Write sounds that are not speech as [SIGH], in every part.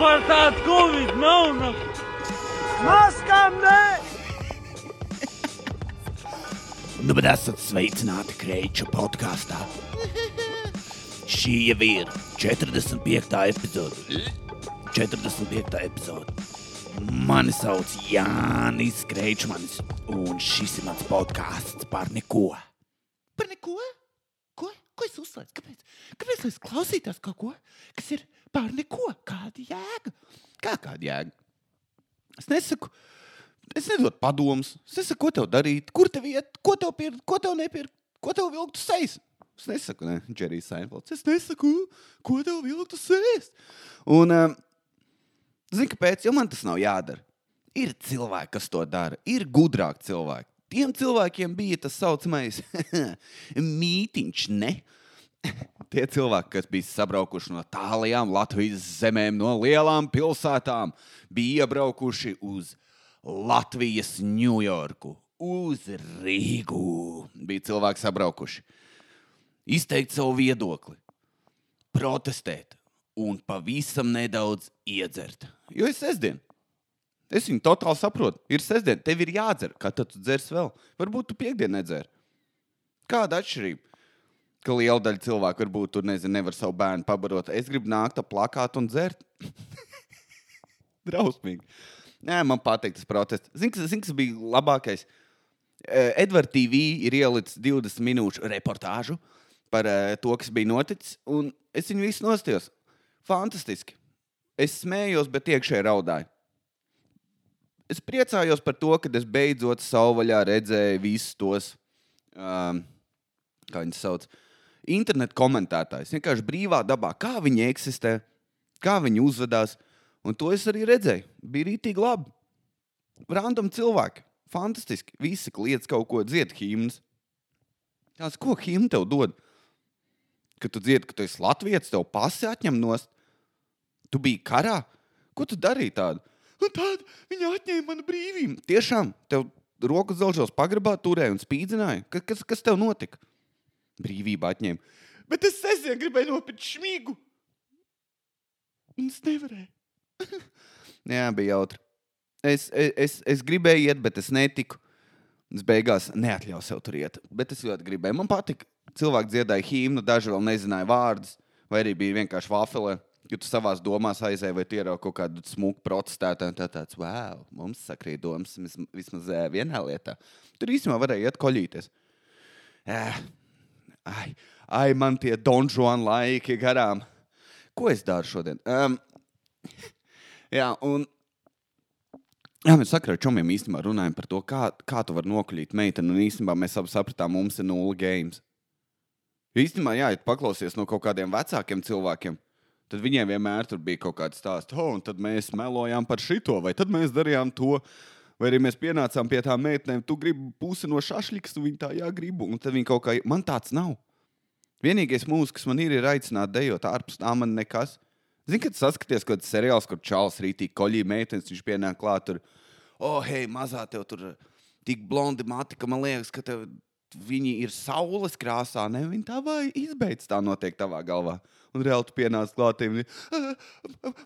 Vispār tādu covid nav. nav. Maskām nē! Nu, bet esat sveicināti Kreiča podkāstā. Šī jau ir 45. epizode. 45. epizode. Mani sauc Jānis Kreičmanis, un šis ir mans podkāsts par neko. Par neko? Ko? Ko es uzslēdzu? Kāpēc? Kāpēc es klausītos kaut ko, kas ir par neko? Kāda jēga? Kā kāda jēga? Es nesaku, es nedodu padomus. Es nesaku, ko tev darīt, kur tev iet, ko tev pirkt, ko tev nepirkt, ko tev vilkt uz sejas. Es nesaku, ne, Džerijs Seinfelds. Es nesaku, ko tev vilkt uz sejas. Un, um, zini, kāpēc? Jo man tas nav jādara. Ir cilvēki, kas to dara, ir gudrāki cilvēki. Tiem cilvēkiem bija tas saucamais [LAUGHS] mītīņš, ne? [LAUGHS] Tie cilvēki, kas bija sabraukuši no tālajām Latvijas zemēm, no lielām pilsētām, bija iebraukuši uz Latvijas Ņujorku, uz Rīgu. Bija cilvēki sabraukuši. Izteikt savu viedokli, protestēt un pavisam nedaudz iedzert. Jo ir sestdiena. Es viņu totāli saprotu. Ir sestdiena, tev ir jādzer. Kā tad tu dzers vēl? Varbūt tu piekdienu nedzer. Kāda atšķirība? Ka liela daļa cilvēku varbūt tur nezinu, nevar savu bērnu pabarot. Es gribu nākt ap plakātu un dzert. [LAUGHS] Drausmīgi. Nē, man patīk tas protests. Zini, kas, zin, kas bija labākais? Edvards TV ir ielicis 20 minūšu reportāžu par uh, to, kas bija noticis. Un es viņu visu nostājos. Fantastiski. Es smējos, bet iekšēji raudāju. Es priecājos par to, ka es beidzot savvaļā redzēju visus tos, um, kā viņus sauc, internetu komentētājus. Vienkārši brīvā dabā, kā viņi eksistē, kā viņi uzvedās. Un to es arī redzēju. Bija rītīgi labi. Random cilvēki. Fantastiski. Visi kliedz kaut ko, dzied himnas. Tās, ko himna tev dod? Kad tu dziedi, ka tu esi Latvijas, tev pasi atņem nost. Tu biji karā. Ko tu darīji tādu? Un tādu viņa atņēma manu brīvību. Tiešām, tev rokas zelžos pagrabā turēja un spīdzināja. Ka- Kas, kas tev notika? Brīvība atņēma. Bet es sestdien gribēju nopirkt šmīgu. Un es nevarēju. [LAUGHS] Jā, bija jautri. Es, es, es, es gribēju iet, bet es netiku. Es beigās neatļauju sev tur iet. Bet es ļoti gribēju. Man patika. Cilvēki dziedāja himnu, daži vēl nezināja vārdus, vai arī bija vienkārši vafelē. Jo tu savā domās aizēji, vai tu ieraugi kaut kādu smuku protestētāju, un tā tāds, wow, mums sakrīt domas vis- vismaz vienā lietā. Tur īstenībā varēja iet koļīties. Ē, Ai, ai, man tie donžoni laiki garām. Ko es daru šodien? Um, [LAUGHS] jā, un Jā, mēs sakrā ar čomiem īstenībā runājam par to, kā, kā tu vari nokļūt meiteni. Un īstenībā mēs abi sapratām, mums ir nulle games. Īstenībā, jā, ja paklausies no kaut kādiem vecākiem cilvēkiem, tad viņiem vienmēr bija kaut kāds stāsts, oh, un tad mēs melojām par šito, vai tad mēs darījām to. Vai arī mēs pienācām pie tām meitenēm, tu gribi pusi no šašlikas, un viņi tā, jā, gribu. Un tad viņi kaut kā, man tāds nav. Vienīgais mūzika, kas man ir, ir aicināt dejot, ārpus tā man nekas. Zini, kad saskaties kaut kāds seriāls, kur Čāls rītīgi koļī meitenes, viņš pienāk klāt tur, oh, hei, mazā tev tur tik blondi mati, ka man liekas, ka tev viņi ir saules krāsā. Ne, viņi tā vai izbeidz tā notiek tavā galvā. Un reāli tu pienāc klāt, un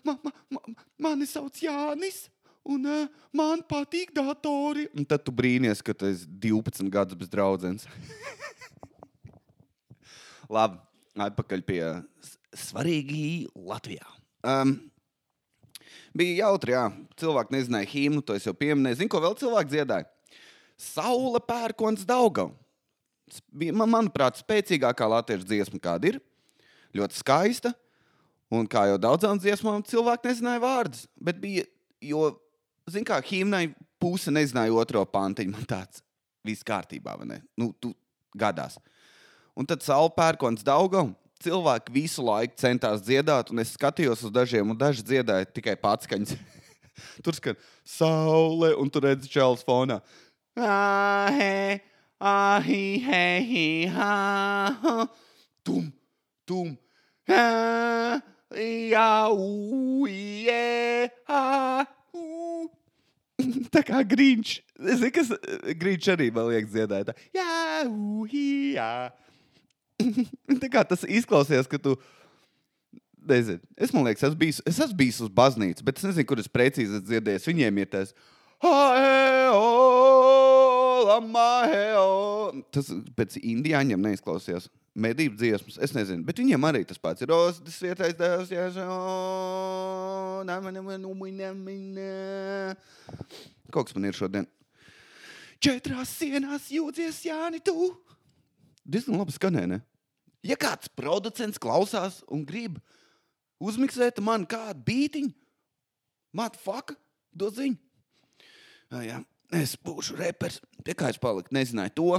ma, ma, ma, mani sauc Jānis. Un uh, man patīk datori. Un tad tu brīnies, ka tu esi 12 gadus bez draudzenes. [LAUGHS] Labi, atpakaļ pie s- svarīgi Latvijā. Um, bija jautri, jā. Cilvēki nezināja himnu, to es jau pieminēju. Zinu, ko vēl cilvēki dziedāja? Saula pērkons. Bija, man, manuprāt, spēcīgākā latviešu dziesma, kāda ir. Ļoti skaista. Un kā jau daudzām dziesmām, cilvēki nezināja vārdus. Bet bija, jo, zināmā kā himnai puse nezināja otro pantiņu. Man tāds viss kārtībā, vai ne? Nu, tu gadās. Un tad saule pērkons Daugava. Cilvēki visu laiku centās dziedāt, un es skatījos uz dažiem, un daži dziedāja tikai pats skaņas. [LAUGHS] tur skan saule, un tur redz čels fonā. Ah, he, ah, hi, he, hi, ha, ha. Tum, tum. Ah, jā, u, ie, ha. [LAUGHS] Tā kā grīņš. Es zinu, kas grīņš arī man liekas dziedāja. Tā, jā, u, hi, jā. [CLEARS THROAT] Tā kā tas izklausās, ka tu nezinu. Es liekas, es, biju, es esmu bijis uz baznīcu, bet es nezinu, kur es precīzi dzirdējis. Viņiem ir tas. "Ha-e-o, lama-e-o." Tas pēc indiāņiem neizklausījās. Medību dziesmas, es nezinu, bet viņiem arī tas pats ir. Os, tas vietais dēls, jās, o, nama, nama, nama, nama. Kaut kas man ir šodien. Četrās sienās jūdzies, Jāni, tu. Diezgan labi skanē, ne? Ja kāds producents klausās un grib uzmiksēt man kādu bītiņu, matu faka, dod ziņu. Ah, jā, es būšu reperis. Pie kā es paliku, nezināju to.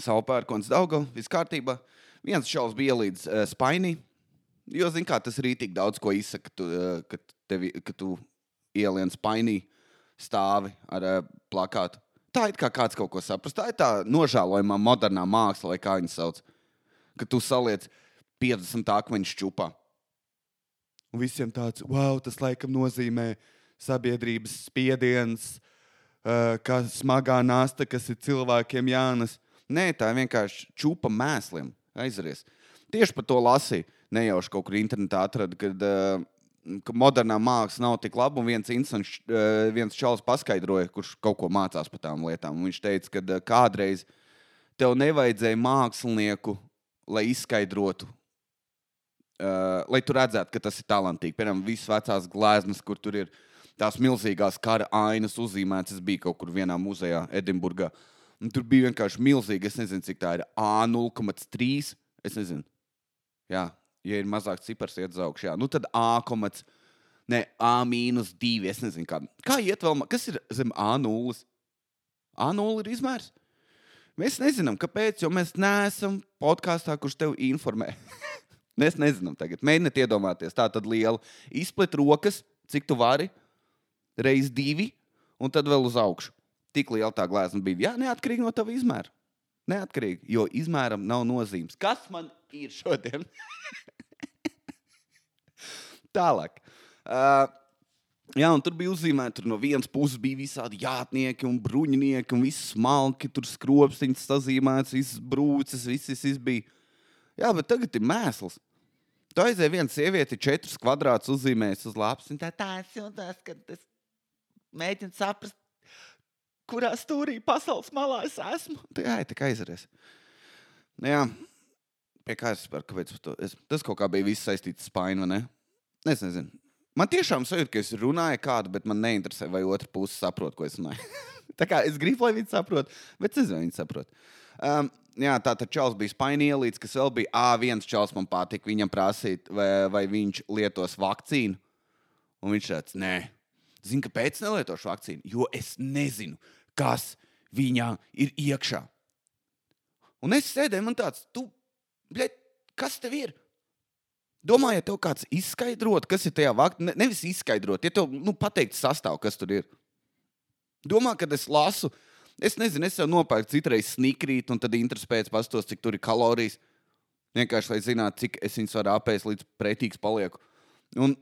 Savu pērkons Daugavu, viss kārtībā. Viens šaus bija līdz uh, spainī. Jo, zini, kā tas arī tik daudz ko izsaka, tu, uh, kad, tevi, kad tu ielien spainī stāvi ar uh, plakātu. Tā ir kā kāds kaut ko saprast. Tā ir tā nožēlojamā modernā māksla, vai kā viņu sauc. Kad tu saliec 50 akmeņu čūpā. Un visiem tāds, wow, tas laikam nozīmē sabiedrības spiediens, uh, kā smagā nasta, kas ir cilvēkiem jānes. Nē, tā vienkārši čūpa mēsliem. Aizies. Tieši par to lasīju. Nejauši kaut kur internetā atradu, kad, uh, ka modernā māksla nav tik laba. Un viens, insans, uh, viens čalis paskaidroja, kurš kaut ko mācās par tām lietām. Un viņš teica, ka kādreiz tev nevajadzēja mākslinieku, lai izskaidrotu Uh, lai tu redzētu, ka tas ir talantīgi. Piemēram, visas vecās gleznas, kur tur ir tās milzīgās kara ainas uzzīmētas. Es biju kaut kur vienā muzejā, Edinburgā. Un tur bija vienkārši milzīgi. Es nezinu, cik tā ir A0,3. Es nezinu. Jā, ja ir mazāks cipars, iet uz augšu. Nu tad A, ne, A-2. Es nezinu, kā, kā iet vēl. Kas ir zem A0? A0 ir izmērs. Mēs nezinām, kāpēc, jo mēs neesam podkāstā, kurš tevi informē. [LAUGHS] Mēs nezinām, tagad mēģiniet iedomāties. Tā tad liela izplet rokas, cik tu vari, reizes divi, un tad vēl uz augšu. Tik liela tā glezna bija. Jā, neatkarīgi no tava izmēra. Neatkarīgi, jo izmēram nav nozīmes. Kas man ir šodien? [LAUGHS] Tālāk. Uh, Jā, un tur bija uzzīmēta, tur no vienas puses bija visādi jātnieki un bruņinieki, un viss smalki, tur skropstiņas sazīmēts, visas brūces, viss, viss bija. Jā, bet tagad ir mēsls. Tu aizēji viena sieviete, četrus kvadrātus uzzīmējusi uz lapas, un tā, tā es jūtos, ka es mēģinu saprast, kurā stūrī pasaules malā es esmu. Jā, tā kā aizries. Nu, jā, pie kā es varu, kāpēc par to? Es, tas kaut kā bija viss saistīts ar spainu, vai ne? Es nezinu. Man tiešām sajūta, ka es runāju kādu, bet man neinteresē, vai otra puse saprot, ko es runāju. [LAUGHS] tā kā es gribu, lai viņi saprot, bet es nezinu, viņi saprot. Um, jā, tā tad čels bija spainielīts, kas vēl bija A1 čels man patika. Viņam prasīt, vai, vai viņš lietos vakcīnu. Un viņš tāds, nē, zinu, kāpēc nelietošu vakcīnu. Jo es nezinu, kas viņā ir iekšā. Un es sēdēju, man tāds, tu, bļet, kas tev ir? Domāju, ja tev kāds izskaidrot, kas ir tajā vakcīnā, ne, nevis izskaidrot, ja tev nu, pateikt sastāv, kas tur ir. Domā, kad es lasu, es nezinu, es jau nopērku citreiz snikrīt, un tad interesi pēc pastos, cik tur ir kalorijas. Vienkārši, lai zinātu, cik es viņus varu apēst, līdz pretīgs palieku. Un,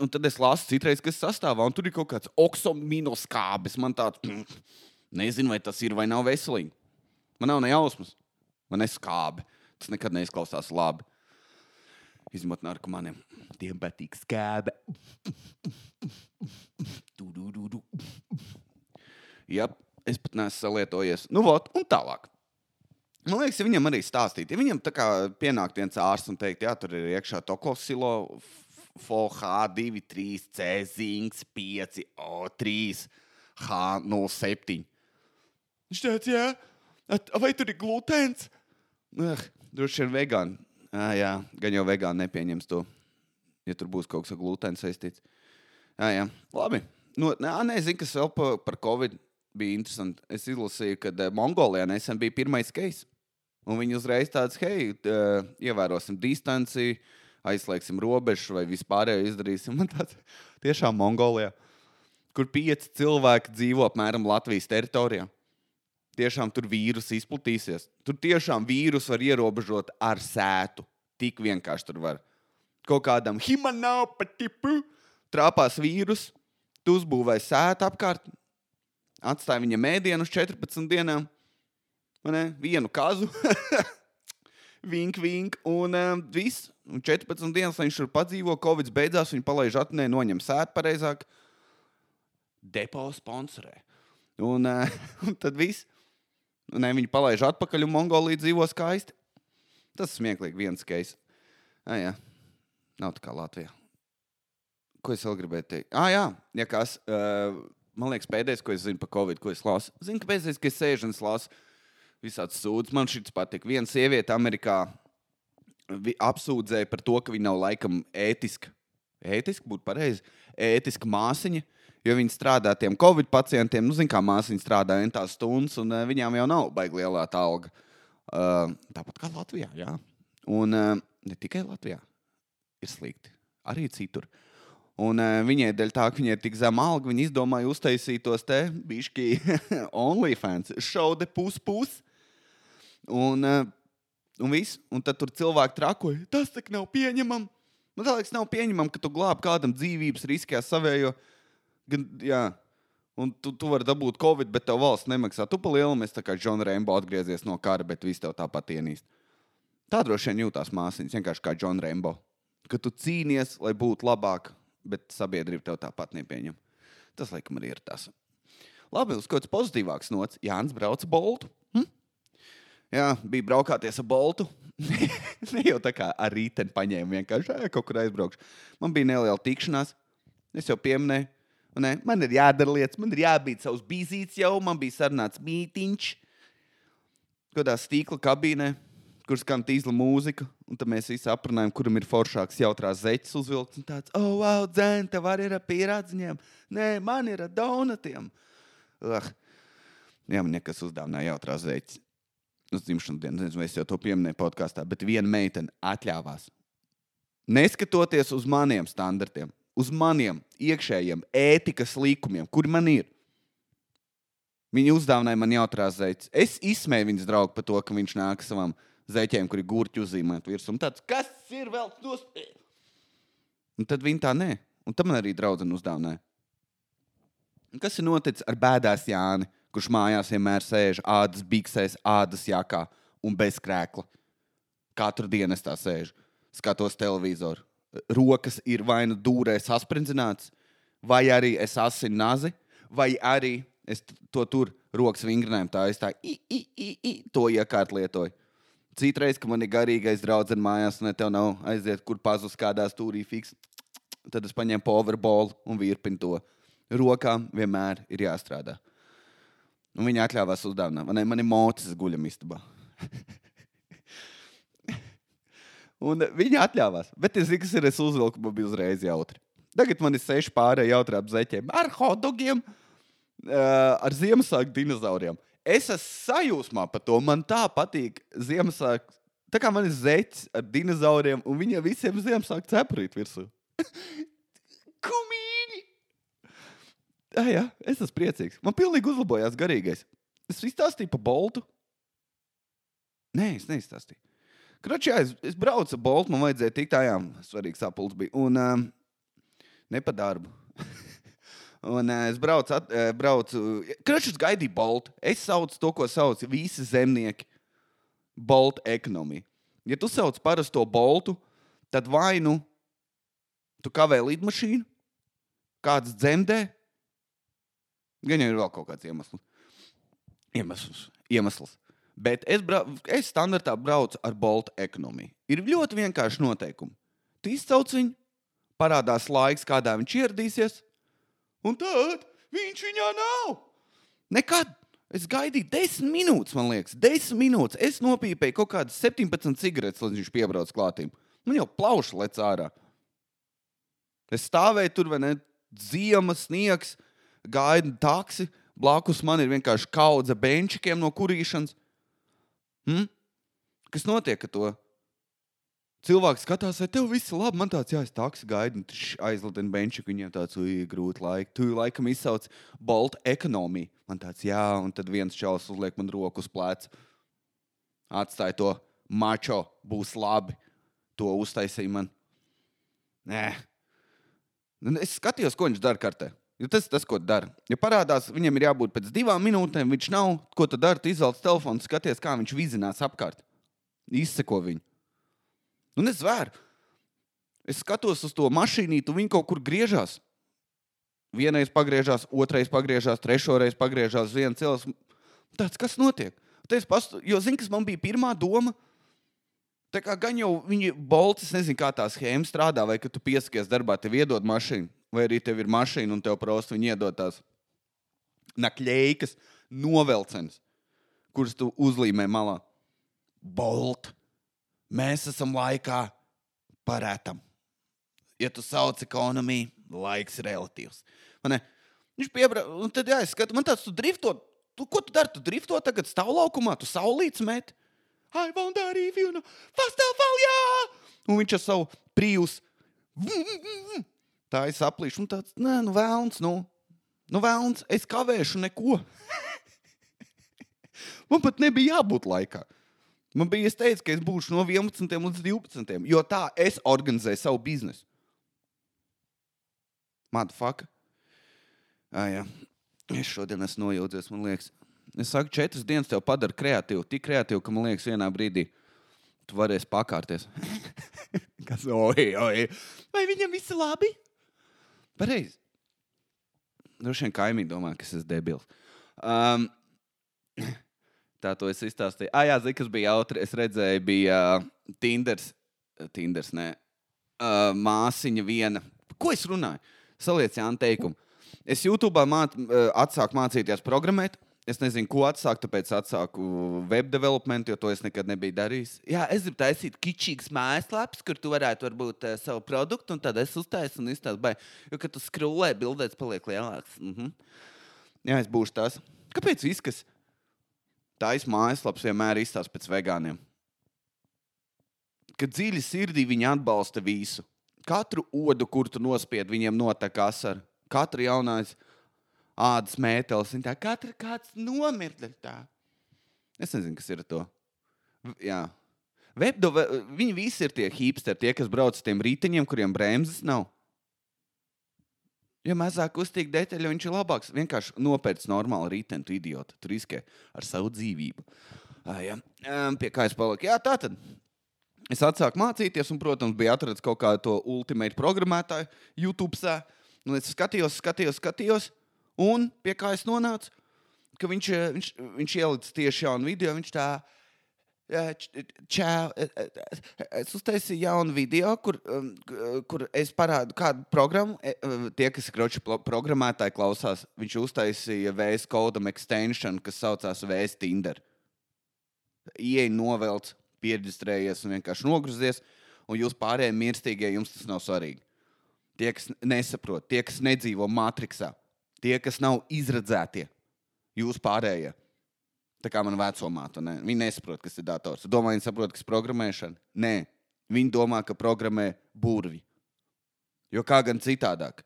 un tad es lasu citreiz, kas sastāvā, un tur ir kaut kāds oksominoskābes. Man tāds, mm, nezinu, vai tas ir vai nav veselīgi. Man nav ne jausmas, man neskābe. Tas nekad neizklausās labi. Izņemot narkomāniem. Tiem patīk skābe. Jā, es pat neesmu salietojies. Nu, vot, un tālāk. Man liekas, ja viņam arī stāstīt, ja viņam tā kā pienākt viens ārsts un teikt, jā, tur ir iekšā tokosilo, FOH2, 3, C, zinks, 5, O3, H07. Viņš teica, jā, vai tur ir glutēns? Uh, droši vien vegāni. Ah, jā, gan jau vegāni nepieņems to, ja tur būs kaut kas ar glutēnu saistīts. Jā, jā, labi. Nu, nē, nē, zinu, kas vēl par, par Covid bija interesanti. Es izlasīju, ka Mongolijā nesen bija pirmais case. Un viņi uzreiz tāds, hei, ievērosim distanci, aizslēgsim robežu vai vispārējo izdarīsim. [LAUGHS] Man tāds tiešām Mongolijā, kur pieci cilvēki dzīvo apmēram Latvijas teritorijā. Tiešām tur vīrus izplatīsies. Tur tiešām vīrus var ierobežot ar sētu. Tik vienkārši tur var. Kaut kādam himanā patipu trāpās vīrus, tu uzbūvēji sētu apkārt, atstāji viņa mēdienu uz 14 dienām, ne? vienu kazu, [LAUGHS] vink, vink, un um, viss. Un 14 dienas, viņš tur padzīvo, Covid beidzās, viņi palaiž atnē, noņem sētu pareizāk. Depo sponsorē. Un, uh, [LAUGHS] un tad viss. Ne, viņi palaiž atpakaļ, un Mongolija dzīvo skaisti. Tas smieklīgi, viens keis. Ah, jā, nav tā kā Latvijā. Ko es vēl gribēju teikt? Ah, jā, ja kas. Uh, man liekas, pēdējais, ko es zinu par Covid, ko es lasu. Zinu, ka pēdējais, ka es sēžu un lasu visādas sūdzes. Man šis patīk. Viena sieviete Amerikā apsūdzēja par to, ka viņa nav laikam ētiska. Ētiski būtu pareizi. Ētiska māsiņa, jo viņa strādā tiem Covid pacientiem. Nu, zin, kā māsiņa strādā entās stundas, un uh, viņām jau nav baigi lielā alga. Uh, tāpat kā Latvijā. Jā. Un uh, ne tikai Latvijā ir slikti, arī citur. Un uh, viņai dēļ tā, ka viņai ir tik zema alga, viņa izdomāja uztaisīt tos te bišķi [LAUGHS] OnlyFans, šaude puspus. Un, uh, un viss, un tad tur cilvēki trakoja. Tas tak nav pieņemami. Man liekas, nav pieņemami, ka tu glābi kādam dzīvības riskē savējo. Gan, jā, un tu, tu vari dabūt Covid, bet tev valsts nemaksā. Tu pa lielu mēs tā kā Džona Rembo atgriezies no kara, bet viss tev tāpat ienīst. Tā droši vien jūtās māsīņas, vienkārši kā Džona Rembo. Ka tu cīnies, lai būtu labāk, bet sabiedrība tev tāpat nepieņem. Tas, laikam, arī ir tas. Labi, uz kāds pozitīvāks nots. Jānis brauca boltu. Jā, bija braukāties ar boltu. [LAUGHS] ne jau tā kā ar rīteni paņēmu, vienkārši "Ē, kaut kur aizbraukšu. Man bija neliela tikšanās. Es jau pieminēju, ne, man ir jādara lietas, man ir jābūt savs bīzīts jau, man bija sarunāts mītīņš. Kādā stīkla kabīnē, kur skan tīzla mūzika, un tad mēs visi aprunājam, kuram ir foršāks jautrās zeķes uzvilkts. Un tāds, oh, wow, dzēn, tev arī ir ar pierādziņiem. Nē, man ir ar donatiem. Ugh. Jā, man nekas uzdāvināja jautrās zeķes. Uz dzimšanas dienas, nezinu, vai es jau to pieminēju podkāstā, bet viena meitene atļāvās. Neskatoties uz maniem standartiem, uz maniem iekšējiem ētikas likumiem, kuri man ir. Viņa uzdāvināja man jautrās zeķes. Es izsmēju viņas draugu par to, ka viņš nāk ar savām zeķēm, kuri gurķi uzzīmēt virsū. Un Tāds, kas ir vēl tos? Un tad viņa tā nē. Un tam man arī draudzene uzdāvināja. Un kas ir noticis ar bēdās Jāni, kurš mājās vienmēr sēž ādas biksēs, ādas jakā un bez krēkla? Katru dienu es tā sēžu, skatos televizoru. Rokas ir vai nu dūrē sasprindzītas, vai arī es asinu nazi, vai arī es to tur rokas vingrinājumu tā es tā i, i, i, i, to iekārt lietoju. Citreiz, kad man ir garīgais draugs mājās, un tev nav aiziet, kur pazudis kādā stūrī fiks, tad es paņēmu powerball un virpinu to. Rokām vienmēr ir jāstrādā. Un viņa atļāvās uzdāvināt. Man, man ir mocis guļamistabā. un viņa atļāvās. Bet es zinu, kas ir. Es uzvilku, man bija uzreiz jautri. Tagad man ir seši pārējie jautri ap zeķiem, ar hotdogiem, ar Ziemassvētku dinozauriem. Es esmu sajūsmā par to. Man tā patīk Ziemassvētku. Tā kā man ir zeķis ar dinozauriem, un viņiem visiem Ziemassvētku cepurīt virsū. [LAUGHS] Ah, jā, es esmu priecīgs. Man pilnīgi uzlabojās garīgais. Es izstāstīju par Boltu. Nē, es neizstāstīju. Kroči, jā, es, es braucu ar Boltu, man vajadzēja tikt tajā. Svarīgs sapulcs bija. Un um, ne pa darbu. [LAUGHS] Un uh, es braucu, at, uh, braucu. Kroči, es gaidīju Boltu. Es saucu to, ko sauc visi zemnieki. Bolta ekonomija. Ja tu sauc parasto Boltu, tad vai nu tu kavē lidmašīnu, kāds dzemdē, gan jau ir vēl kaut kāds iemesls. Iemesls. iemesls. Bet es, brau, es standartā braucu ar Bolta ekonomiju. Ir ļoti vienkārši noteikumi. Tu izcauc viņu, parādās laiks, kādā viņš ieradīsies, un tad viņš viņā nav. Nekad. Es gaidīju desmit minūtes, man liekas, desmit minūtes. Es nopīpēju kaut kādas 17 cigaretes, līdz viņš piebrauc klātīm. Man jau plauši lec ārā. Es stāvēju tur, vai ne? Ziemas, sniegs, gaidu taksi. Blakus man ir vienkārši kaudze benčikiem no kurīšanas. Hm? Kas notiek ar to? Cilvēks skatās, vai tev viss ir labi. Man tāds, jā, es taksi gaidu, un viņš aizlidina benčiku. Viņam tāds, ui, grūti laiki. Tu laikam izsauc Bolt ekonomiju. Man tāds, jā, un tad viens čels uzliek man roku uz pleca. Atstāja to mačo, būs labi. To uztaisīja man. Nē, Nu, Es skatījos, ko viņš dara kartē. Jo tas ir tas, ko dara. Ja parādās, viņam ir jābūt pēc divām minūtēm, viņš nav. Ko dari? Tu izvelc telefonu, skaties, kā viņš vizinās apkārt. Izseko viņu. Un es vēru. Es skatos uz to mašīnīti, un viņi kaut kur griežās. Vienreiz pagriežās, otrreiz pagriežās, trešoreiz pagriežās, viens cilvēks. Tāds, kas notiek? Tad es pastu, jo zinu, kas man bija pirmā doma. Tā kā gan jau viņi bolts, es nezinu, kā tā schēma strādā, vai ka tu pieskaries darbā, tev iedod mašīnu, vai arī tev ir mašīna un tev prosti viņi iedod tās nakļējas, novelcenas, kuras tu uzlīmē malā. Bolt, mēs esam laikā parētam. Ja tu sauc ekonomiju, laiks relatīvs. Man ne? Viņš piebrauc, un tad jāizskata, man tāds, tu drifto, tu, ko tu dari? Tu drifto tagad stāvlaukumā, tu saulīts met. I won't die if you know, fast fall, jā! Un viņš ar savu prīvus. Tā ir saplīša, un tāds, nē, nu vēlns, nu. Nu, vēlns, es kavēšu neko. [LAUGHS] Man pat nebija jābūt laikā. Man bija jāteic, ka es būšu no 11 līdz 12. Jo tā es organizēju savu biznesu. Madfaka. Ah, jā. Es šodien esmu nojaudzies, man liekas. Es saku, četras dienas tev padara kreatīvu. Tik kreatīvu, ka man liekas, vienā brīdī tu varēsi pakārties. [LAUGHS] Kas oi, oi. Vai viņam viss ir labi? Pareizi. Droši vien kaimiņi domā, ka es esmu debils. Um, [LAUGHS] tā to es izstāstīju. Ah, jā, zini, kas bija jautri. Es redzēju, bija uh, Tinders. Tinders, nē. Uh, māsiņa viena. Ko es runāju? Saliec Jānu teikumu. Es YouTube māt, uh, atsāku mācīties programmēt. Es nezinu, ko atsākt, tāpēc atsāku web development, jo to es nekad nebiju darījis. Jā, es gribu taisīt kičīgas mājaslapas, kur tu varētu varbūt uh, savu produktu, un tad es uztaisu un izstāstu, vai, jo, kad tu skrūlē, bildēs paliek lielāks. Mm -hmm. Jā, es būšu tas. Kāpēc viss, kas taisa mājaslapas, vienmēr izstāsta pēc vegāniem? Kad dziļi sirdī viņi atbalsta visu. Katru odu, kur tu nospied, viņiem notek asara. Katra jaunais ādas mētelis. Viņa tā katra kāds nomirda. Tā. Es nezinu, kas ir to. Jā. Webdo, viņi visi ir tie hipsteri, tie, kas brauc ar tiem rīteņiem, kuriem bremzes nav. Ja mazāk uztīk detaļu, viņš ir labāks. Vienkārši nopērts normālu rīteni, tu idioti. Tu riskē ar savu dzīvību. Ah, jā. Um, pie kā es paliku? Jā, tā tad. Es atsāku mācīties, un, protams, bija atrasts kaut kādu to ultimate programmētāju YouTube. sā. Un es skatījos, skatījos, skatījos, un pie kā es nonācu, ka viņš, eh, viņš, viņš ielicis tieši jaunu video. Viņš tā, eh, čau, eh, es uztaisīju jaunu video, kur, um, kur es parādu kādu programmu. eh, Tie, kas ir kroči programmētāji, klausās, viņš uztaisīja VS Codam extension, kas saucās VS Tinder. Ieej novelc, pierģistrējies un vienkārši nogriezies, un jūs pārējie mirstīgie, jums tas nav svarīgi. Tie, kas nesaprot, tie, kas nedzīvo matricā, tie, kas nav izredzētie, jūs pārējie. Tā kā man veco māte, ne? viņi nesaprot, kas ir dators. Domā, viņi saprot, kas ir programmēšana? Nē, viņi domā, ka programmē burvi. Jo kā gan citādāk?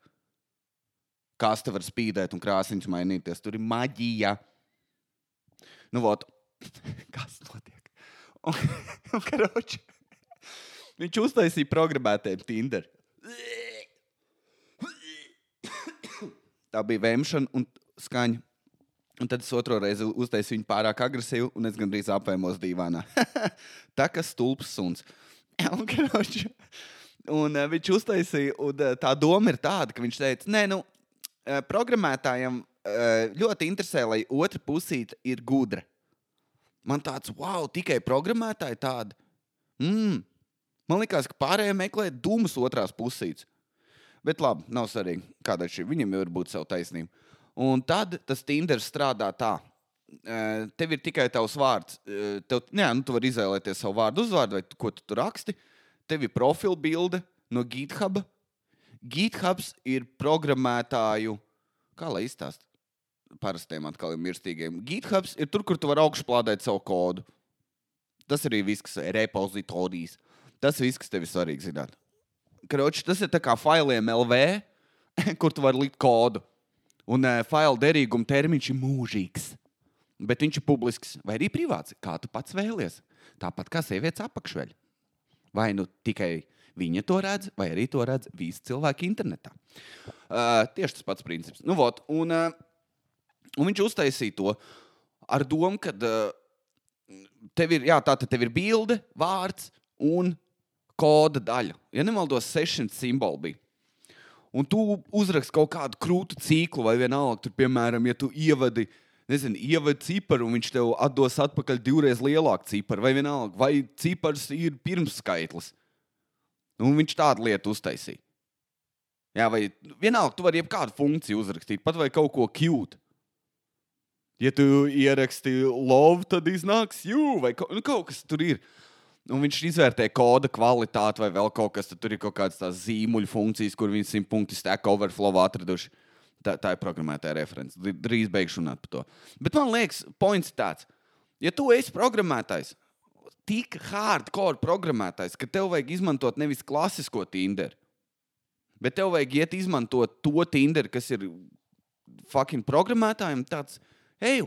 Kas te var spīdēt un krāsiņas mainīties? Tur ir maģija. Nu, vot, [LAUGHS] kas notiek? Un, [LAUGHS] un, karoči, viņš uztaisīja programmētēju Tinder. Tā bija vēmšana un skaņa. Un tad es otru reizi uztaisīju viņu pārāk agresīvu, un es gandrīz apēmos dīvainā. [LAUGHS] Tā kā stulbs suns. [LAUGHS] Un, karoči, un uh, viņš uztaisīja, un uh, tā doma ir tāda, ka viņš teica, nē, nu, uh, programmētājiem uh, ļoti interesē, lai otra pusīte ir gudra. Man tāds, wow, tikai programmētāji tādi. Mm. Man liekas, ka pārējie meklē dūmus otrās pusītes. Bet labi, nav svarīgi, kāda ir šī. Viņam jau var būt sava taisnība. Un tad tas Tinder strādā tā. Tev ir tikai tavs vārds. Tev, jā, nu, tu vari izvēlēties savu vārdu, uzvārdu, vai ko tu tur raksti. Tev ir profila bilde no GitHub. GitHubs ir programmētāju, kā lai izstāst, parastiem atkal ir mirstīgiem. GitHubs ir tur, kur tu vari augšuplādēt savu kodu. Tas arī viss, kas ir repozitorijas. Tas viss, kas tev ir svarīgi zināt. Kroči, tas ir kā failiem LV, [LAUGHS] kur tu vari likt kodu. Un uh, failu derīguma termiņš ir mūžīgs. Bet viņš ir publisks vai arī privāts, kā tu pats vēlies. Tāpat kā sievietes apakšveļ. Vai nu tikai viņa to redz, vai arī to redz visi cilvēki internetā. Uh, tieši tas pats princips. Nu, vot, un, uh, un viņš uztaisīja to ar domu, ka uh, tev ir, jā, tā tev ir bilde, vārds un koda daļa. Ja nemaldos, 600 simboli bija. Un tu uzraksti kaut kādu krūtu ciklu, vai vienalga, tur, piemēram, ja tu ievadi, nezinu, ievadi ciparu, un viņš tev atdos atpakaļ divreiz lielāku ciparu, vai vienalga, vai cipars ir pirmskaitlis. Un viņš tādu lietu uztaisīja. Jā, vai vienalga, tu vari jebkādu funkciju uzrakstīt, pat vai kaut ko cute. Ja tu ieraksti love, tad iznāks you, vai kaut, nu, kaut kas tur ir. Un viņš izvērtē koda kvalitāti vai vēl kaut kas. Tad tur ir kaut kādas tās zīmuļu funkcijas, kur viņi simt punktu stack overflow atraduši. Tā, tā ir programmētāja referents. Drīz beigšu runāt par to. Bet man liekas, points ir tāds, ja tu esi programmētājs, tik hardcore programmētājs, ka tev vajag izmantot nevis klasisko Tinder, bet tev vajag iet izmantot to Tinder, kas ir fucking programmētājiem. Tāds, ej,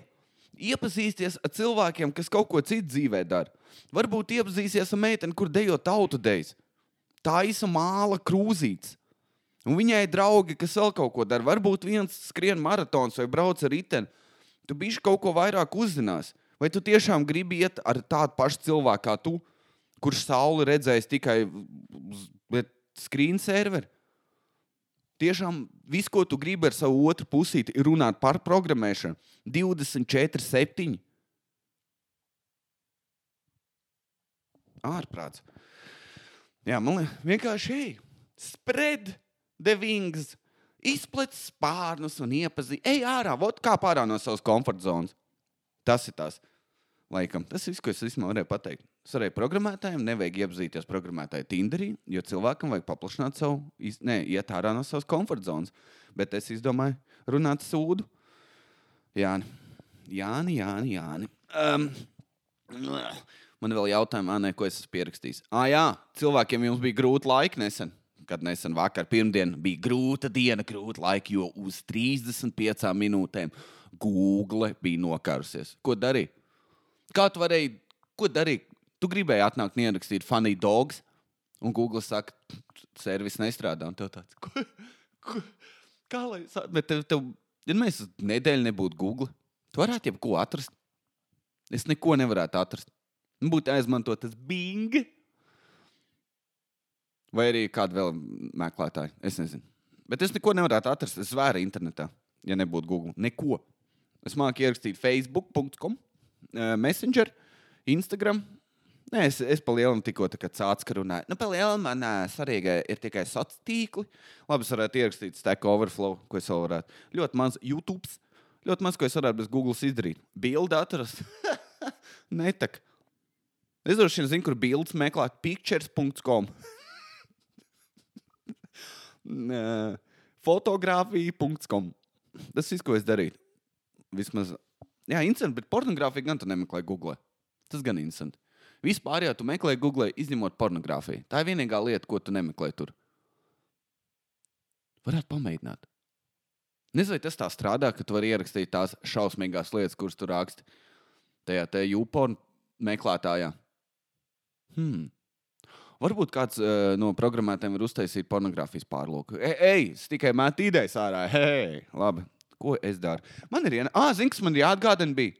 iepazīsties ar cilvēkiem, kas kaut ko citu dzīvē dara. Varbūt iepazīsies ar meiteni, kur dejo tautu dejas. Tā īsa māla krūzītes. Un viņai ir draugi, kas vēl kaut ko dara. Varbūt viens skrien maratons vai brauc ar riteni. Tu bišķi kaut ko vairāk uzzinās. Vai tu tiešām gribi iet ar tādu pašu cilvēku kā tu, kurš sauli redzējis tikai uz screen serveri? Tiešām viss, ko tu gribi ar savu otru pusīti, ir runāt par programmēšanu. 24, 7. Ārprāts. Jā, man liekas, vienkārši ej, spread the wings, izplec spārnus un iepazīst. Ej ārā, vot kā pārā no savas komforta zonas. Tas ir tas. Laikam. Tas viss, ko es vispār varēju pateikt. Varēju programmētājiem, nevajag iepazīties programmētāju Tinderī, jo cilvēkam vajag paplašināt savu, ne, iet ārā no savas komforta zonas. Bet es izdomāju, runāt sūdu. Jāni, Jāni, Jāni. Jāni. Um, man vēl jautājumi, Anē, ko es esmu pierakstījis. Ah, jā, cilvēkiem jums bija grūti laiki nesen. Kad nesen vakar, pirmdien, bija grūta diena, grūta laika, jo uz 35 minūtēm Google bija nokarusies. Ko darīja? Kā tu varēji, ko darīt? Tu gribēji atnākt un ierakstīt funny dogs, un Google saka, servis nestrādā. Un tev tāds, ko, ko, kā lai es at- bet tev, tev, ja mēs nedēļu nebūtu Google, tu varētu jebko atrast. Es neko nevarētu atrast. Būtu jāizmanto tas Bing. Vai arī kāda vēl meklētāja. Es nezinu. Bet es neko nevarētu atrast. Es zvēru internetā, ja nebūtu Google. Neko. Es māku ierakstīt Facebook.com, eh, Messenger, Instagram. Nē, es, es pa lielam tikko cācis, ka runāju. Nu, pa lielam man svarīga ir tikai sociālā tīkli. Labi, es varētu ierakstīt Stack Overflow, ko es vēl varētu. Ļoti maz YouTube. Ļoti maz, ko es varētu bez Google izdarīt. Bildi atrast. [LAUGHS] Netak. Es droši vien zinu, kur bildes meklēt. Pictures.com. [LAUGHS] Nē, Fotogrāfija.com. Tas viss, ko es darītu. Vismaz, jā, interesanti, bet pornogrāfiju gan tu nemeklē Google. Tas gan interesanti. Vispār jau tu meklē Google, izņemot pornogrāfiju. Tā ir vienīgā lieta, ko tu nemeklē tur. Varētu pamēģināt. Nezinu, vai tas tā strādā, ka tu vari ierakstīt tās šausmīgās lietas, kuras tu raksti tajā jūporn meklētājā. Hmm. Varbūt kāds uh, no programmētājiem var uztaisīt pornogrāfijas pārlūku. Ej, ej es tikai metu idejas ārā. Hei, labi. Ko es daru? Man ir viena, ah, zini, kas man ir jāatgādina. Bija.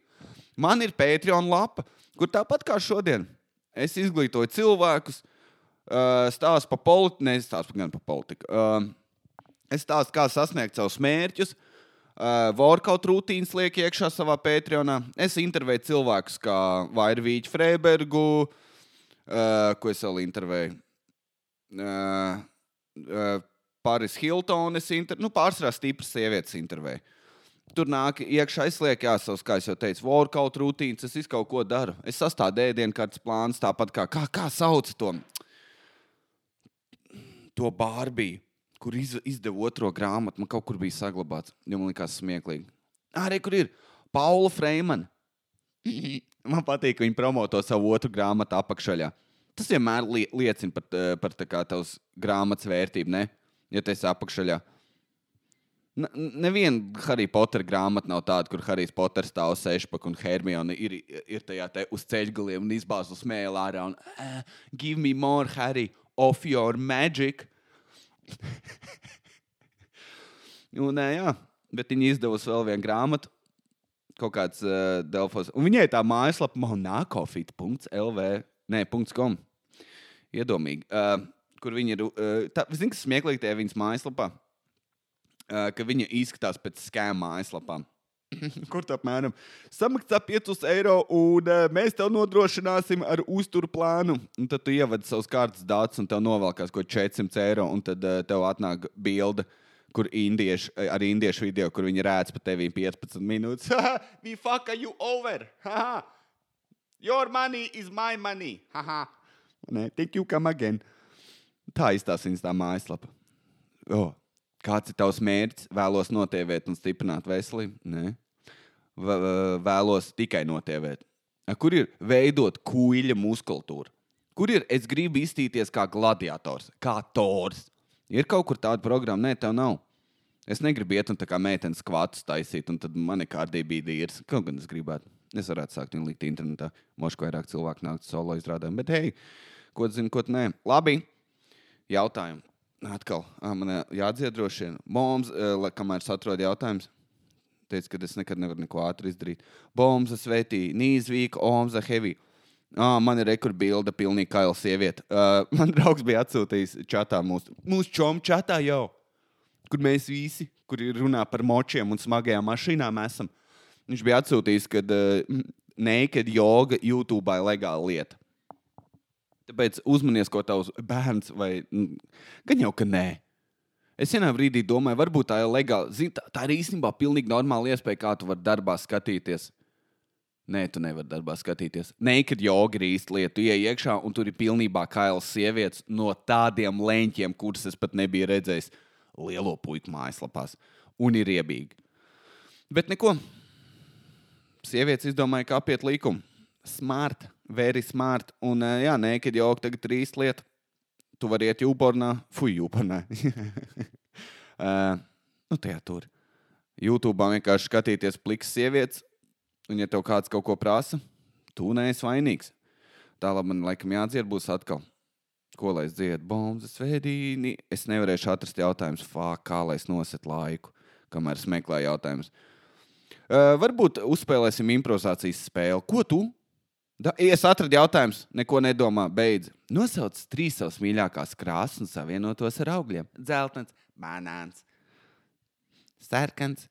Man ir Patreon lapa, kur tāpat kā šodien es izglītoju cilvēkus, uh, stāstu par politiku, nestāstu gan par politiku. Uh, es stāstu, kā sasniegt savus mērķus. Uh, Workout rutīnas liek iekšā savā Patreonā. Es intervēju cilvēkus kā Vairvīķu Freibergu, uh, ko es vēl intervēju. Uh, uh, Pāris Hilton, es inter... nu, pārsvarā stipras sievietes intervēju. Tur nāk iekšā, jā, savs, kā jau teicu, workout rutīnas, es kaut ko daru. Es sastāvu ēdienu kārtas plāns, tāpat kā, kā, kā sauc to, to Bārbiju, kur iz, izdeva otro grāmatu, man kaut kur bija saglabāts. Man liekas, smieklīgi. Arī kur ir Paula Freimana. [LAUGHS] Man patīk, ka viņi promoto savu otru grāmatu apakšā. Tas vienmēr li liecina par, eh, par kā tavas grāmatas vērtību, ne? Ja tas ir apakšā. Neviena Harry Potter grāmata nav tāda, kur Harijs Poters stāv uz sešpaku un Hermione ir, ir tajā te uz ceļgaliem un izbāz uz smēli ārā. Un, uh, Give me more, Harry, of your magic. [LAUGHS] un, uh, jā, bet viņi izdevusi vēl vienu grāmatu. Kaut kāds uh, Delfos. Un viņai tā mājaslapa monakofit.lv. Nē, .com. iedomīgi. Uh, kur viņi ir. Uh, tā, zini, kas smieklīgi tajā viņas mājaslapā? Uh, ka viņa izskatās pēc skēma mājaslapām. [LAUGHS] Kur tā apmēram? Samaksā 5 eiro, un uh, mēs tev nodrošināsim ar uzturu plānu. Un tad tu ievadi savus kārtas datus, un tev novelkās kaut 400 eiro, un tad uh, tev atnāk bilde. Kur indieši, ar indiešu video, kur viņi rēdz pa tevi 15 minūtes. [LAUGHS] We fuck you over! Haha! Your money is my money! Haha! Nē, tik you come again. Tā izstāsta viņas tā mājaslapa. Oh. Kāds ir tavs mērķis? Vēlos notievēt un stiprināt veselību? Nē, vēlos tikai notievēt. Kur ir veidot kuģa muskultūru? Kur ir es gribu iztīties kā gladiators, kā tors? Ir kaut kur tāda programma, nē, tev nav. Es negribu iet un tā kā meitenes kvatus taisīt, un tad man ir kārtīgi bija dīrs. Kaut gan es gribētu. Es varētu sākt viņu likt internetā. Mošu vairāk cilvēku nākt solo izrādēm. Bet, hei, ko tu zini, ko tu nē? Labi. Jautājumu. Atkal, man vien. Bombs, kamēr es atrodu jautājumus, teica, ka es nekad nevaru neko ātri izdarīt. Bombs, svētī, nīzvīka, omza, heavy. Ah, man ir rekurbilde, pilnīgi kaila sieviete. Uh, [LAUGHS] man draugs bija atsūtījis čatā mūsu, mūsu čomu čatā jau, kur mēs visi, kuri runā par močiem un smagajām mašīnām, esam. Viņš bija atsūtījis, ka uh, naked yoga YouTube ir legāla lieta. Tāpēc uzmanies, ko tavs bērns vai gan jau ka nē. Es vienā brīdī domāju, varbūt tā ir legāla. Zini, tā, tā ir īstenībā pilnīgi normāla iespēja, kā tu vari darbā skatīties. Nē, tu nevari darbā skatīties. Naked yoga ir īsta lieta. Tu ienāc iekšā, un tur ir pilnībā kailas sievietes no tādiem leņķiem, kurus es pat nebiju redzējis lielo puiku mājaslapās. Un ir riebīgi. Bet neko. Sievietes izdomāja, kā apiet likumu. Smart very smart. Un, uh, jā, nē, kad jau tagad ir īsta lieta. Tu vari iet jūpornā, fuj, jūpornā. uh, [LAUGHS] nu, tajā tur. YouTube vienkārši skatīties pliks sievietes, un, ja tev kāds kaut ko prasa, tu neesi vainīgs. Tālāk man laikam jādzied būs atkal. Ko lai es dziedu? Bombas, svētdīni. Es nevarēšu atrast jautājumus, kā lai es noset laiku, kamēr es meklēju jautājumus. Uh, varbūt uzspēlēsim improvizācijas spēli. Ko tu Da, es atradu jautājumu, neko nedomā. Beidz. Nosauc trīs savas mīļākās krāsas un savienotos ar augļiem. Zeltens, banāns, sarkans.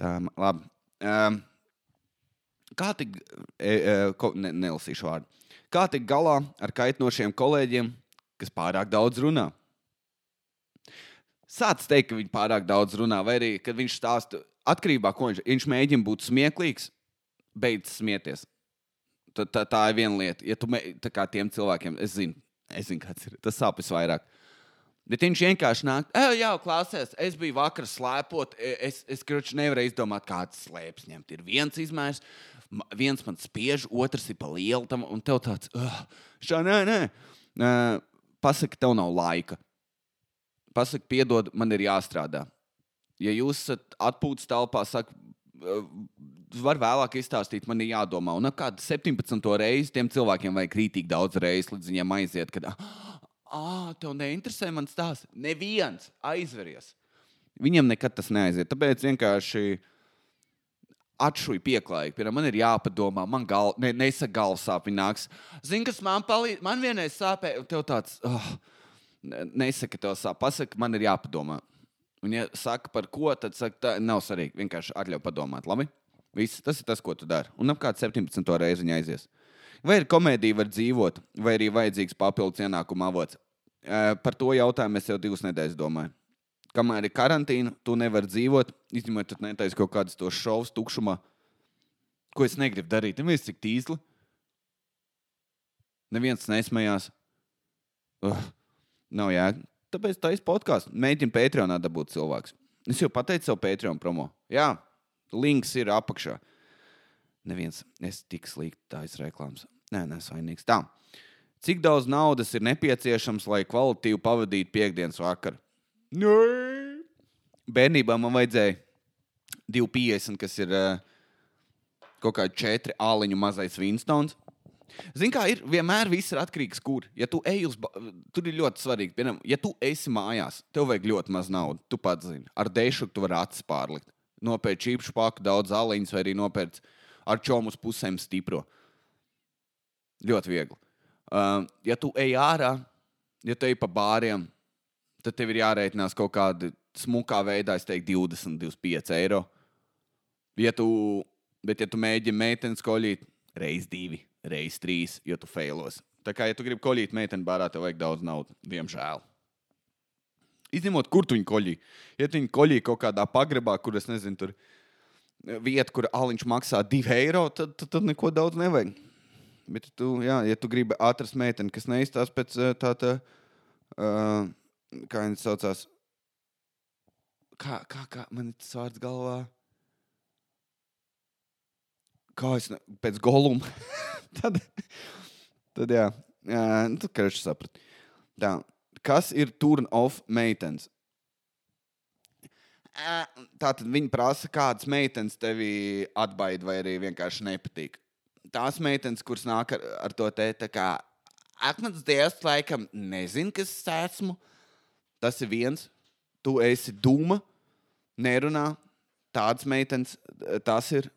Tā, labi. Um, kā tik, e, e, ko, ne, nelasīšu vārdu. Kā tik galā ar kaitinošiem kolēģiem, kas pārāk daudz runā? Sāc teikt, ka viņi pārāk daudz runā, vai arī, kad viņš stāsta atkarībā no tā, ko viņš, viņš mēģina būt smieklīgs, beidz smieties. Tā, tā, tā ir viena lieta. Ja tu tā kā tiem cilvēkiem, es zinu, es zinu kāds ir, tas sāpes vairāk. Bet viņš vienkārši nāk, e, jā, klausies, es biju vakar slēpot, e, es, es grūti nevarēju izdomāt, kāds slēpes ņemt. Ir viens izmērs, viens man spiež, otrs ir pa lielu tam, un tev tāds, uh, šā, nē, nē. Uh, pasaki, tev nav laika. Pasaki, piedod, man ir jāstrādā. Ja jūs esat atpūtas telpā, saka, var vēlāk izstāstīt, man ir jādomā. Un kāda 17. reize tiem cilvēkiem vajag krītīgi daudz reizes, līdz viņiem aiziet, kad, ah, tev neinteresē man stāsts. Neviens aizveries. Viņam nekad tas neaiziet. Tāpēc vienkārši atšuju pieklājīgi. Piemēram, man ir jāpadomā, man gal, ne, nesaka galvas sāp. Viņa nāks, zina, kas man palīdz. Man vienreiz sāpēja, tev tāds, oh, nesaka, tev sāp. Pasaka, man ir jāpadomā. Un, ja saka par ko, tad saka, tā nav svarīgi. Vienkārši atļauj padomāt. Labi? Viss, tas ir tas, ko tu dari. Un apkārt 17. reizi viņa aizies. Vai ir komēdija, var dzīvot, vai arī vajadzīgs papildus ienākuma avots? Par to jautājumu es jau divas nedēļas domāju. Kamēr ir karantīna, tu nevari dzīvot, izņemot, tu netaisi kaut kādas tos šovus tukšumā, ko es negribu darīt. Neviens cik tīzli. Neviens nesmējās. Uh, nav jēga. Tāpēc tā ir podkāsts. Mēģinu Patreonā dabūt cilvēks. Es jau pateicu savu Patreon promo. Jā, links ir apakšā. Neviens, es tik slikti tā izreklāmas. Nē, nē, vainīgs. Tā. Cik daudz naudas ir nepieciešams, lai kvalitīvi pavadītu piekdienas vakaru? Nē. Bērnībā man vajadzēja 250, kas ir uh, kaut kādi četri āliņu mazais Winstons. Zini, kā ir vienmēr viss ir atkarīgs, kur. Ja tu ej uz, tur ir ļoti svarīgi. Piemēram, ja tu esi mājās, tev vajag ļoti maz naudas. Tu pats zini, ar dēšu tu vari acis pārlikt. Nopērci čīpšu paku, daudz zāliņas, vai arī nopērci ar čomu uz pusēm stipro. Ļoti viegli. Uh, ja tu ej ārā, ja tu ej pa bāriem, tad tev ir jārēķinās kaut kāda smukā veidā, es teiktu, 20, 25 eiro. Ja tu, bet, ja tu mēģini meitenes koļīt, reiz divi, reiz trīs, jo tu failos. Tā kā, ja tu gribi koļīt meiteni bārā, tev vajag daudz naudas, diemžēl. Izņemot, kur tu viņu koļī. Ja tu viņu koļī kaut kādā pagrabā, kur es nezinu, tur vieta, kur aliņš maksā 2 eiro, tad, tad, tad neko daudz nevajag. Bet, tu, jā, ja tu gribi atrast meiteni, kas neizstāsta pēc eh, tā, tā uh, kā viņas saucās, kā, kā, kā man ir tas vārds galvā? Kā es ne, pēc goluma. [LAUGHS] tad, tad, jā, jā nu, tu karš saprati. Tā, kas ir turn off meitenes? Tātad viņi prasa, kādas meitenes tevi atbaida vai arī vienkārši nepatīk. Tās meitenes, kuras nāk ar, ar to te, tā kā akmens dievs, laikam, nezinu, kas es esmu. Tas ir viens. Tu esi dūma, nerunā. Tādas meitenes, tas ir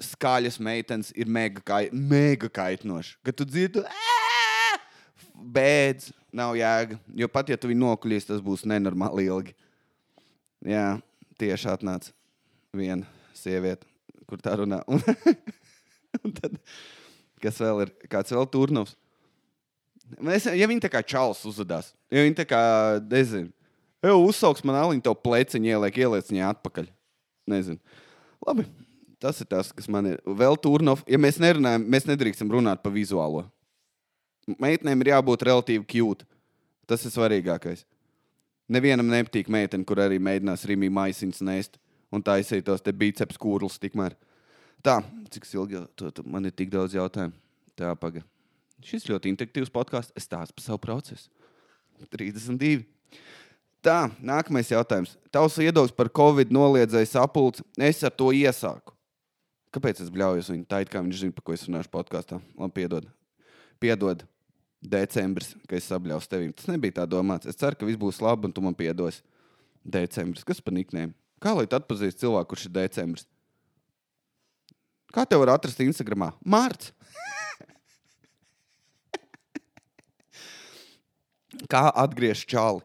skaļas meitenes, ir mega, kai, mega kaitinoši. Kad tu dzirdi, bēdz, nav jēga. Jo pat ja tu viņu nokuļīs, tas būs nenormāli ilgi. Jā, tieši atnāca viena sieviete, kur tā runā. Un, [LAUGHS] un tad, kas vēl ir? Kāds vēl turnus? Mēs, ja viņi tā kā čalis uzvedās, ja viņi tā kā, nezinu, jau uzsauks man aliņu, to pleciņu ieliek, ieliec viņai atpakaļ. Nezinu. Labi, tas ir tas, kas man ir. Vēl turnus, ja mēs nerunājam, mēs nedrīkstam runāt par vizuālo. Meitenēm ir jābūt relatīvi cute. Tas ir svarīgākais. Nevienam nepatīk meitene, kur arī mēģinās rīmī maisiņus nēst un taisīt tos te biceps kūrlus tikmēr. Tā, cik ilgi tu, tu, man ir tik daudz jautājumu. Tā, paga. Šis ļoti interaktīvs podkāsts. Es stāstu par savu procesu. 32. Tā, nākamais jautājums. Tavs viedoklis par Covid noliedzēju sapulci. Es ar to iesāku. Kāpēc es bļaujos viņu? Tā it kā viņš zina, par ko es runāšu podkāstā. Labi, piedod. Piedod. Decembris, kad es sabļauju tevim. Tas nebija tā domāts. Es ceru, ka viss būs labi un tu man piedos. Decembris. Kas par niknēm? Kā lai tu atpazīsti cilvēku, kurš ir decembris? Kā tev var atrast Instagramā? Mārts. [LAUGHS] Kā atgriezt čāli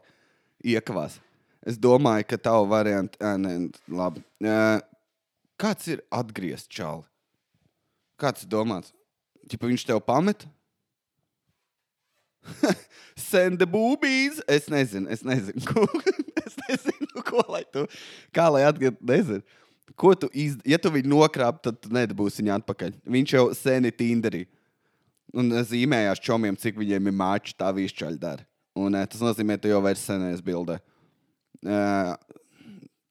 iekavās? Es domāju, ka tavu variantu, nē, labi. Kāds ir atgriezt čāli? Kāds ir domāts? Ja viņš tev pamet? [LAUGHS] Send the boobies. Es nezinu, es nezinu, [LAUGHS] ko, es nezinu, ko lai tu, kā lai atgriezt, nezinu. Ko tu iz... Ja tu viņu nokrāp, tad tu nedabūsi viņu atpakaļ. Viņš jau sen ir Tinderī. Un eh, zīmējās čomiem, cik viņiem ir māči, tā višķaļ dara. Un uh, tas nozīmē, ka tu jau vairs senēs bildē. Uh,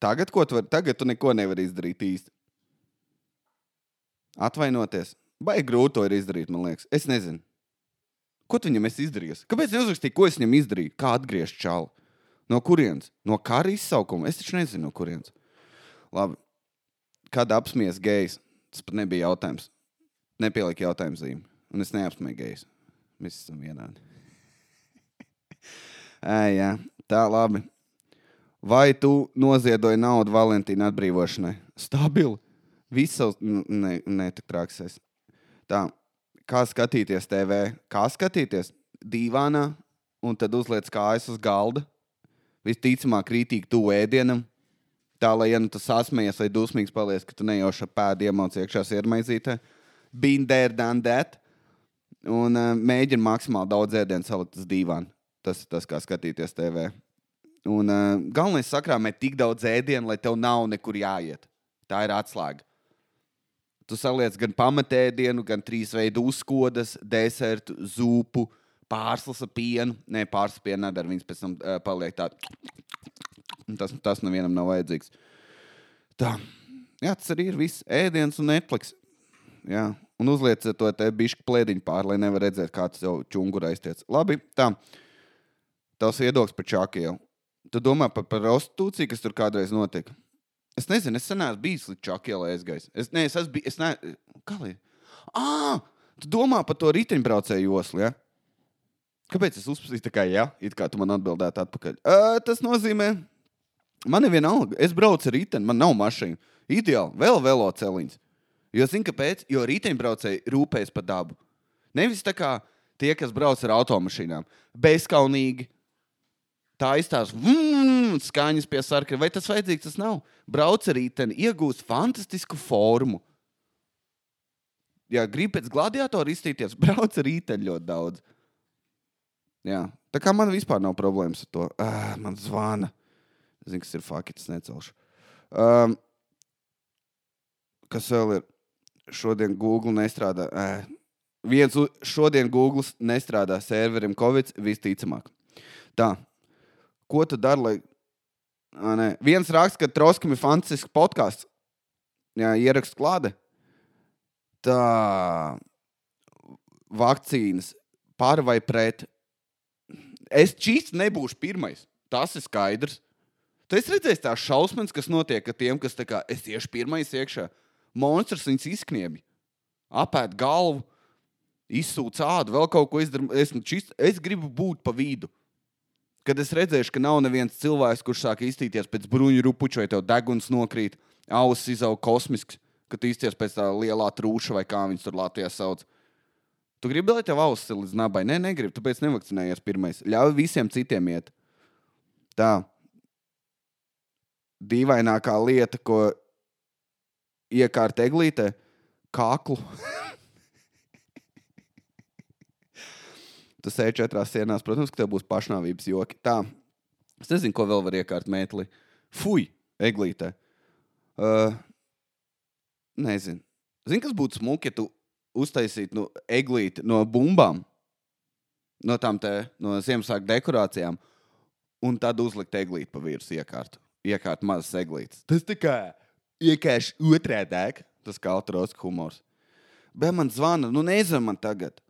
tagad, ko tu vari, tagad tu neko nevari izdarīt īsti. Atvainoties. Vai grūti to ir izdarīt, man liekas. Es nezinu. Ko viņam esi izdarījis? Kāpēc neuzrakstīji, ko es viņam izdarīju? Kā atgriezt čālu? No kurienes? No kara izsaukuma? Es taču nezinu, no kurienes. Labi. Kad apsmies gejs? Tas pat nebija jautājums. Nepielika jautājumu zīmi. Un es neapsmēju gejs. Mēs esam vienādi. [LAUGHS] Ē, jā, tā labi. Vai tu noziedoji naudu Valentīna atbrīvošanai? Stabili. Viss savs, n- ne, ne tik trāksēs. Tā, kā skatīties TV? Kā skatīties? Dīvānā, un tad uzliec kājas uz galda. Visticamāk, krītīgi tuvu ēdienam. Tā, lai, ja nu tas sasmējies vai dusmīgs paliec, ka tu nejauši ar pēdu iemauc iekšā sirmaizītē. Been there, done that. Un uh, mēģina maksimāli daudz ēdienu salikt uz dīvāna. Tas ir tas, kā skatīties TV. Un uh, galvenais sakrāmē tik daudz ēdienu, lai tev nav nekur jāiet. Tā ir atslēga. Tu saliec gan pamatēdienu, gan trīs veidu uzkodas, desertu, zupu, pārslas ar pienu. Nē, pārslas pienu nedara. Viņas pēc tam uh, paliek tādas. Tas, tas nevienam nav vajadzīgs. Tā. Jā, tas arī ir viss. Ēdiens un Netflix. Jā. Un uzliec to te bišķi plēdiņu pāri, lai nevar redzēt, kā tas jau čungura aiztiec. Labi, tā. Tavs viedoklis par čakiju. Tu domā par prostitūciju, kas tur kādreiz notika? Es nezinu, es sen neesmu bijis līdz čakijai aizgājis. Es, ne, es esmu bijis, es ne, kā lai? Ah, tu domā par to riteņbraucēju joslu, ja? Kāpēc es uzprasīju tā kā jā, it kā tu man atbildētu atpakaļ? Uh, tas nozīmē, man ir vienalga, es braucu ar riteni, man nav mašīna. Ideāli, vēl velo celiņš. Jo zini, kāpēc? Jo riteņbraucēji rūpējas par dabu. Nevis tā kā Tie, kas brauc ar automašīnām, bezskaunīgi. Tā izstāsta mm, skaņas pie sarkana. Vai tas vajadzīgs? Tas nav. Brauc ar rīteni, iegūst fantastisku formu. Ja gribi pēc gladiatora izstīties, [LAUGHS] brauc ar rīteni ļoti daudz. Jā. Tā kā man vispār nav problēmas ar to. Uh, man zvana. Zinu, kas ir fakts, necelšu. Um, kas vēl ir? Šodien Google nestrādā. Uh, viens šodien Google nestrādā serverim Covid visticamāk. Tā. Ko tu dari, lai. Ā, nē. Viens raksts, ka Troskim ir fantastisks podkāsts. Jā, ieraksts klāte. Tā. Vakcīnas par vai pret. Es čīsts nebūšu pirmais. Tas ir skaidrs. Tu esi redzējis tās šausmas, kas notiek ar tiem, kas tā kā es tieši pirmais iekšā. Monstrs viņus izkniebj. Apēd galvu, izsūc ādu, vēl kaut ko. Esmu čist, es gribu būt pa vidu. Kad es redzēšu, ka nav neviens cilvēks, kurš sāk iztīties pēc bruņu rupuča, vai tev deguns nokrīt, auss izaug kosmisks, kad izties pēc tā lielā trūša, vai kā viņas tur Latvijā sauc. Tu gribi, lai tev auss ir līdz nabai? Nē, negribu, tāpēc nevakcinējies pirmais. Ļauj visiem citiem iet. Tā. Dīvainākā lieta, ko iekārt eglītē, kaklu. [LAUGHS] Tu sēž četrās sienās, protams, ka tev būs pašnāvības joki. Tā. Es nezinu, ko vēl var iekārt mētli. Fui, eglītē. Uh, nezinu. Zini, kas būtu smuki, ja tu uztaisītu nu, eglīti no bumbām, no tām te, no Ziemassvētku dekorācijām, un tad uzlikt eglīti pa virsmu iekārtu. Iekārt mazas eglītes. Tas tā kā iekārš otrādāk, tas kā autors humors. Bet man zvana, nu nezinu man tagad.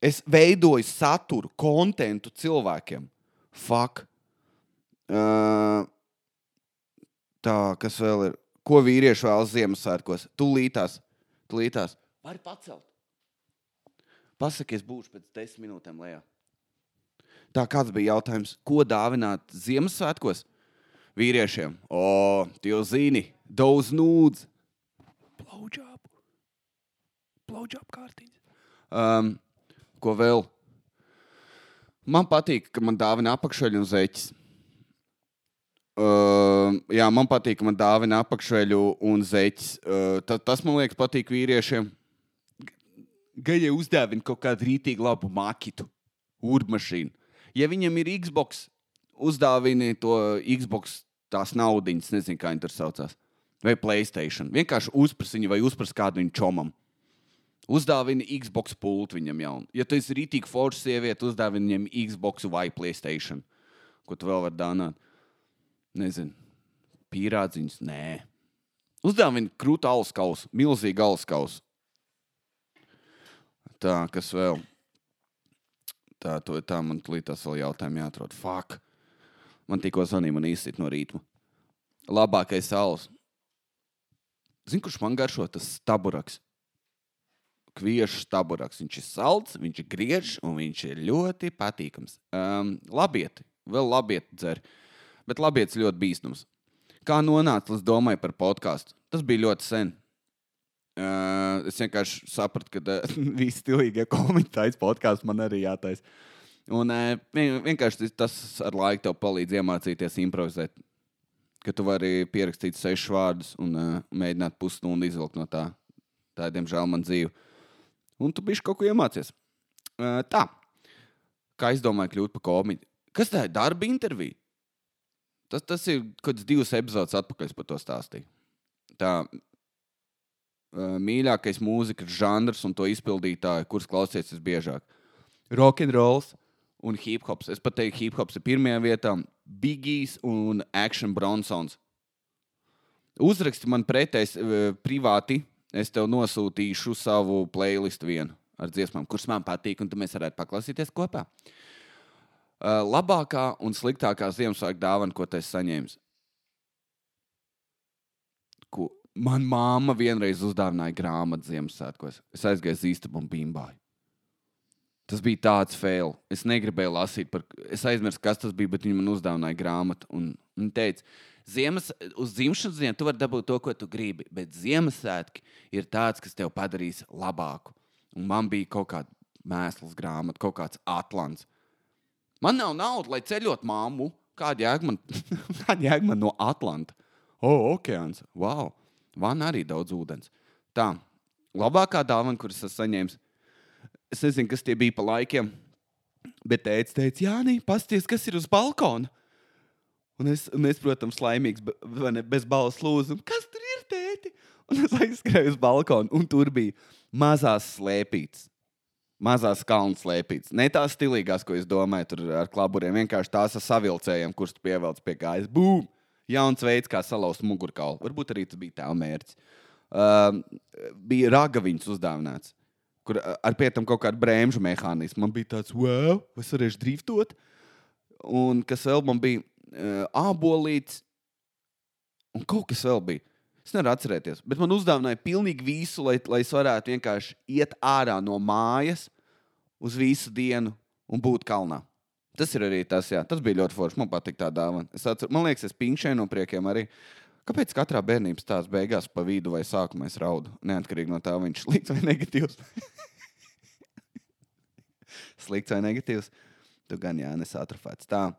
Es veidoju saturu, kontekstu cilvēkiem. Fuck. Uh, tā, kas vēl ir? Ko vīrieši vēlas Ziemassvētkos? Tūlītās, tūlītās. Vari pacelt. Pasaki, es būšu pēc desmit minūtēm lejā. Tā kāds bija jautājums, ko dāvināt Ziemassvētkos vīriešiem? O, tu jau zini, daudz nūdz. Blowjob. Blowjob kārtiņas. Um, ko vēl? Man patīk, ka man dāvina apakšveļu un zeķis. Uh, jā, man patīk, ka man dāvina apakšveļu un zeķis. Uh, ta, tas man liekas, patīk vīriešiem. Gaļai uzdāvina kaut kādu rītīgu labu makitu, urmašīnu. Ja viņam ir Xbox, uzdāvini to Xbox tās naudiņas, nezinu, kā viņi tur saucās. Vai Playstation. Vienkārši uzpras viņu vai uzpras kādu viņu čomam. Uzdāvini Xbox pultu viņam jaunu. Ja tu esi rītīgi forša sieviete, uzdāvini viņam Xbox vai Playstation. Ko tu vēl vari dāvināt? Nezinu, pīrādziņus. Nē. Uzdāvini krūtu milzīgu alus kausu. Tā, kas vēl? Tā, to, tā man līdz vēl jautājumi jāatrod. Fuck. Man tikko zvanīja, man īsti no rītma. Labākais alus. Zini, kurš man garšo? Tas staburaks. Kviešu staburaks. Viņš ir salds, viņš ir griežs un viņš ir ļoti patīkams. Um, labieti, vēl labieti dzer. Bet labiets ļoti bīstams. Kā nonāca līdz domai par podkāstu? Tas bija ļoti sen. Uh, es vienkārši sapratu, ka uh, [LAUGHS] visi stilīgie komentāri podkāstā man arī jātaisa. Un uh, vien- vienkārši tas ar laiku tev palīdz iemācīties improvizēt. Ka tu vari pierakstīt sešus vārdus un uh, mēģināt pusstundu izvilkt no tā. Tā ir, diemžēl, man dzīve. Un tu bišķi kaut ko iemācies. Uh, tā. Kā es domāju, kļūt par komiķu? Kas tā ir? Darba intervija. Tas, tas ir kaut kāds divas epizodes atpakaļ, par to stāstīju. Tā uh, mīļākais mūzikas žanrs un to izpildītāju, kurus klausies visbiežāk. Rock'n'rolls un hip hops. Es pat teiktu, hip hops ir pirmajā vietā. Bigijs un Action Bronsons. Uzraksti man pretēs uh, privāti. Es tev nosūtīšu savu playlistu vienu ar dziesmām, kuras man patīk, un tu mēs varētu paklausīties kopā. Uh, labākā un sliktākā Ziemassvētku dāvana, ko esi saņēmis? Ko man māma vienreiz uzdāvināja grāmatu Ziemassvētkos. Es aizgāju uz īstabu un bimbāju. Tas bija tāds fail. Es negribēju lasīt, par... es aizmirsu, kas tas bija, bet viņi man uzdāvināja grāmatu. Un viņi teica, Ziemas, uz dzimšanas dienu tu vari dabūt to, ko tu gribi, bet Ziemassvētki ir tāds, kas tev padarīs labāku. Un man bija kaut kāda mēsls grāmata, kaut kāds atlants. Man nav naudas, lai ceļot māmu. Kāda jēga man, [LAUGHS] kāda jēga man no Atlanta? O, oh, okeāns! Wow! Van arī daudz ūdens. Tā, labākā dāvana, kuras esmu saņēmis. Es nezinu, kas tie bija pa laikiem. Bet teica, teica, Jā, nē, pasties, kas ir uz balkona. Un es, un es protams, laimīgs, vai ne, bez balss lūdzu, kas tur ir tēti? Un es aizskrēju uz balkonu, un tur bija mazās slēpītas. Mazās kalnu slēpītas. Ne tās stilīgās, ko es domāju, tur ar klaburiem. Vienkārši tās ar savilcējiem, kurus pievelc pie kājas. Bum! Jauns veids, kā salauzt mugurkaulu. Varbūt arī tas bija tā mērķis. Uh, bija ragaviņš uzdāvināts, kur ar pietam kaut kādu brēmžu mehānismu. Man bija tāds, wow, es varēšu driftot? Un kas vēl man bija? Uh, Ābolīts un kaut kas vēl bija. Es nevaru atcerēties, bet man uzdāvināja pilnīgi visu, lai, lai es varētu vienkārši iet ārā no mājas uz visu dienu un būt kalnā. Tas ir arī tas, jā, tas bija ļoti forši. Man patīk tā dāvana. Es atceru, man liekas, es pinkšēju no priekiem arī. Kāpēc katrā bērnības tās beigās pa vidu vai sākumā es raudu? Neatkarīgi no tā, viņš ir slikts vai negatīvs. [LAUGHS] slikts vai negatīvs. Tu gan Jānis atrofēts. Tā.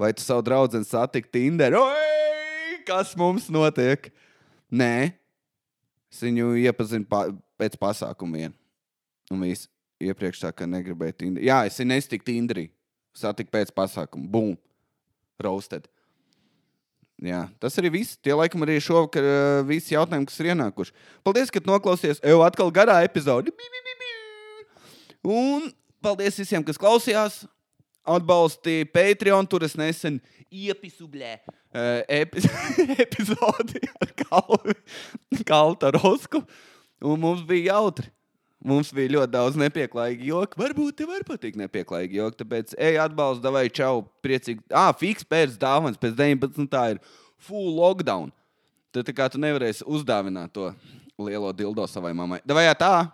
Vai tu savu draugu satiksi Tinder? Oi, kas mums notiek? Nē, es viņu iepazinu pa, pēc pasākuma vien. Un viss iepriekš tā, ka negribēju Tinder. Jā, es nestiku Tinderī. Satiku pēc pasākuma. Bum! Roasted. Jā, tas arī viss. Tie laikam arī šovakar uh, visi jautājumi, kas ir ienākuši. Paldies, ka noklausījāties. Evo atkal garā epizode. Un paldies visiem, kas klausījās. Atbalstīja Patreon, tur es nesen iepisublē uh, epi [LAUGHS] epizodi ar Kalnu, Kalnu Rosku. Un mums bija jautri. Mums bija ļoti daudz nepieklājīgi joki. Varbūt tev var patikt nepieklājīgi joki. Tāpēc, ej, atbalsta, vai čau, priecīgi. Ah, fiks pēc dāvāns, pēc 19. tā ir full lockdown. Tad tā kā tu nevarēsi uzdāvināt to lielo dildo savai mammai. Vai tā?